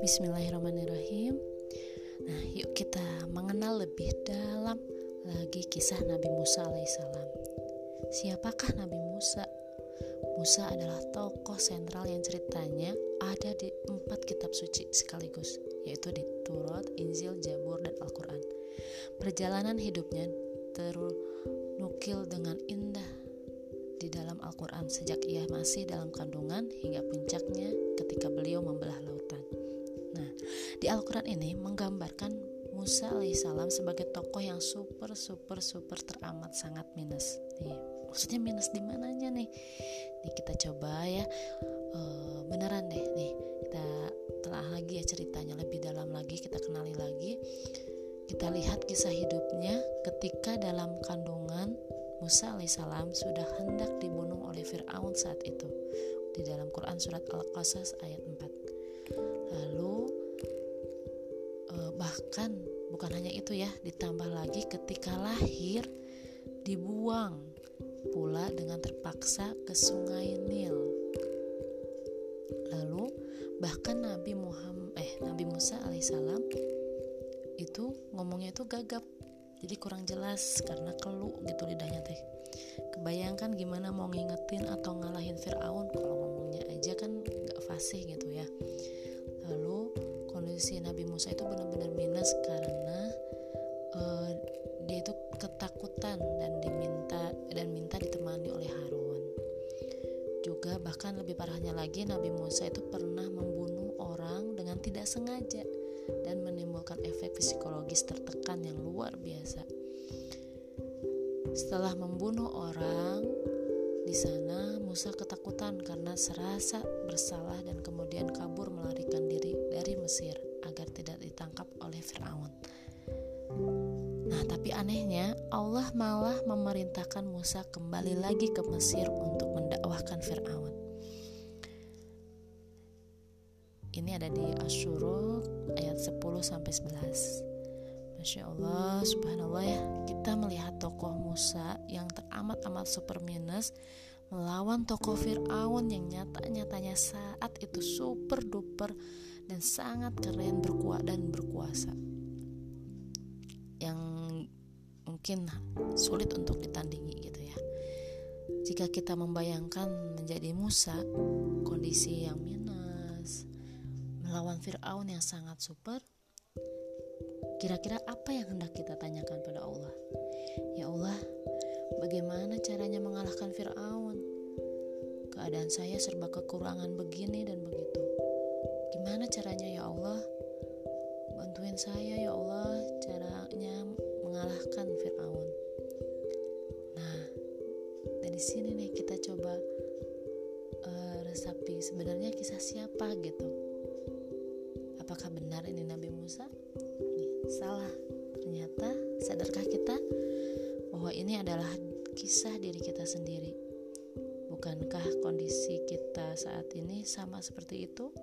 Bismillahirrahmanirrahim. Nah, yuk kita mengenal lebih dalam lagi kisah Nabi Musa alaihissalam. Siapakah Nabi Musa? Musa adalah tokoh sentral yang ceritanya ada di empat kitab suci sekaligus, yaitu di Taurat, Injil, Jabur, dan Al-Quran. Perjalanan hidupnya ternukil dengan indah di dalam Al-Quran sejak ia masih dalam kandungan hingga puncaknya ketika beliau membelah lautan. Di Al-Quran ini menggambarkan Musa alaihissalam sebagai tokoh yang super super super teramat sangat minus. Nih, maksudnya minus di mananya nih? Nih kita coba ya e, beneran deh nih kita telah lagi ya ceritanya lebih dalam lagi kita kenali lagi. Kita lihat kisah hidupnya ketika dalam kandungan Musa alaihissalam sudah hendak dibunuh oleh Fir'aun saat itu di dalam Quran surat Al-Qasas ayat 4 lalu bahkan bukan hanya itu ya ditambah lagi ketika lahir dibuang pula dengan terpaksa ke sungai Nil. Lalu bahkan Nabi Muhammad eh Nabi Musa alaihissalam itu ngomongnya itu gagap jadi kurang jelas karena kelu gitu lidahnya teh. Kebayangkan gimana mau ngingetin atau ngalahin Fir'aun kalau ngomongnya aja kan gak fasih gitu ya. Lalu kondisi Nabi Musa itu benar-benar minus karena uh, dia itu ketakutan dan diminta dan minta ditemani oleh Harun. Juga bahkan lebih parahnya lagi Nabi Musa itu pernah membunuh orang dengan tidak sengaja dan menimbulkan efek psikologis tertekan yang luar biasa. Setelah membunuh orang, di sana Musa ketakutan karena serasa bersalah dan kemudian kabur melarikan diri dari Mesir agar tidak ditangkap oleh Firaun. Nah, tapi anehnya Allah malah memerintahkan Musa kembali lagi ke Mesir untuk mendakwahkan Firaun. Ini ada di Asyuruk ayat 10 sampai 11. Masya Allah, subhanallah ya. Kita melihat tokoh Musa yang teramat-amat super minus Melawan tokoh Fir'aun yang nyata-nyatanya saat itu super duper Dan sangat keren berkuat dan berkuasa. Yang mungkin sulit untuk ditandingi gitu ya. Jika kita membayangkan menjadi Musa Kondisi yang minus Melawan Fir'aun yang sangat super Kira-kira apa yang hendak kita tanyakan pada Allah? Ya Allah, bagaimana caranya mengalahkan Firaun? Keadaan saya serba kekurangan begini dan begitu. Gimana caranya ya Allah? Bantuin saya ya Allah caranya mengalahkan Firaun. Nah, dari sini nih kita coba uh, resapi sebenarnya kisah siapa gitu. Musa? salah. Ternyata sadarkah kita bahwa ini adalah kisah diri kita sendiri? Bukankah kondisi kita saat ini sama seperti itu?